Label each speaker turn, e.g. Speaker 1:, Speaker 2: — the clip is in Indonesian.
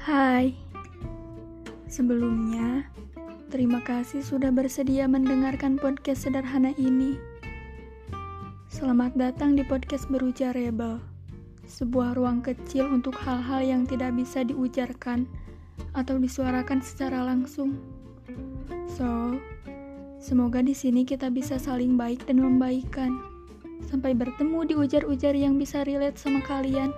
Speaker 1: Hai, sebelumnya terima kasih sudah bersedia mendengarkan podcast sederhana ini. Selamat datang di podcast Berujar Rebel, sebuah ruang kecil untuk hal-hal yang tidak bisa diujarkan atau disuarakan secara langsung. So, semoga di sini kita bisa saling baik dan membaikan. Sampai bertemu di ujar-ujar yang bisa relate sama kalian.